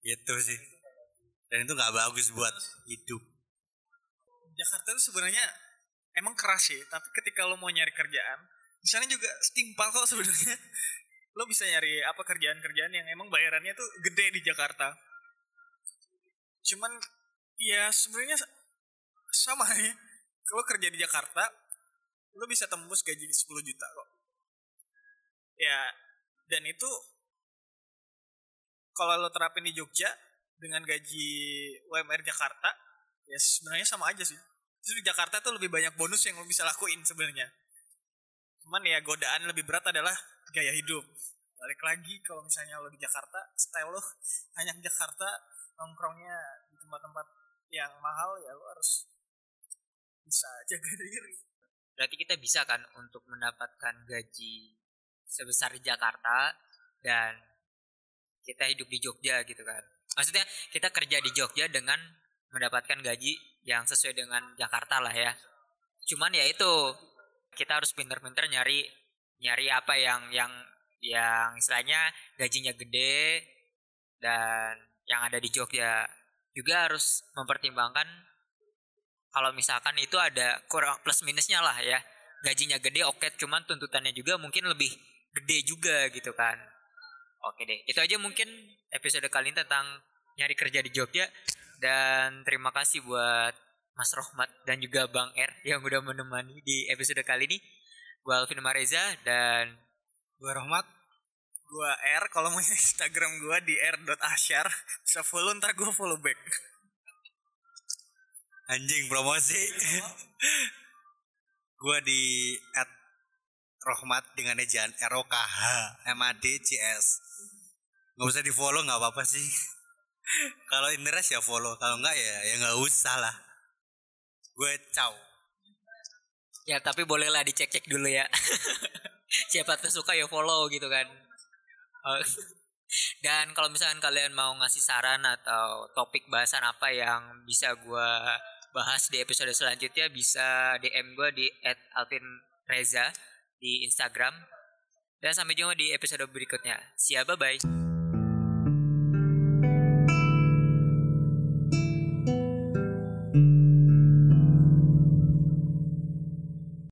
itu sih. Dan itu nggak bagus buat hidup. Jakarta itu sebenarnya emang keras sih tapi ketika lo mau nyari kerjaan di sana juga setimpal kok sebenarnya. [LAUGHS] Lo bisa nyari apa kerjaan-kerjaan yang emang bayarannya tuh gede di Jakarta. Cuman ya sebenarnya sama ya. Kalau kerja di Jakarta lo bisa tembus gaji 10 juta kok. Ya dan itu kalau lo terapin di Jogja dengan gaji UMR Jakarta ya sebenarnya sama aja sih Justru di Jakarta tuh lebih banyak bonus yang lo bisa lakuin sebenarnya. Cuman ya godaan lebih berat adalah gaya hidup. Balik lagi kalau misalnya lo di Jakarta, style lo [LAUGHS] hanya Jakarta, nongkrongnya di tempat-tempat yang mahal ya lo harus bisa [LAUGHS] jaga diri. Berarti kita bisa kan untuk mendapatkan gaji sebesar di Jakarta dan kita hidup di Jogja gitu kan. Maksudnya kita kerja di Jogja dengan mendapatkan gaji yang sesuai dengan Jakarta lah ya. Cuman ya itu kita harus pinter-pinter nyari nyari apa yang yang yang istilahnya gajinya gede dan yang ada di Jogja juga harus mempertimbangkan kalau misalkan itu ada kurang plus minusnya lah ya gajinya gede oke cuman tuntutannya juga mungkin lebih gede juga gitu kan oke deh itu aja mungkin episode kali ini tentang nyari kerja di Jogja dan terima kasih buat Mas Rohmat dan juga Bang R yang udah menemani di episode kali ini gue Alvin Mareza dan Gue Rahmat. Gua R, kalau mau Instagram gua di r.asyar, bisa follow ntar gua follow back. Anjing promosi. gue di at Rohmat dengan ejaan R O K H M A D C S. Nggak usah di follow nggak apa-apa sih. [LAUGHS] Kalau interest ya follow, kalau nggak ya ya nggak usah lah. Gue caw. ya tapi bolehlah dicek-cek dulu ya [LAUGHS] siapa tuh suka ya follow gitu kan Oh. [LAUGHS] dan kalau misalkan kalian mau ngasih saran atau topik bahasan apa yang bisa gua bahas di episode selanjutnya bisa DM gua di @alvinreza di Instagram dan sampai jumpa di episode berikutnya. Siap, bye bye.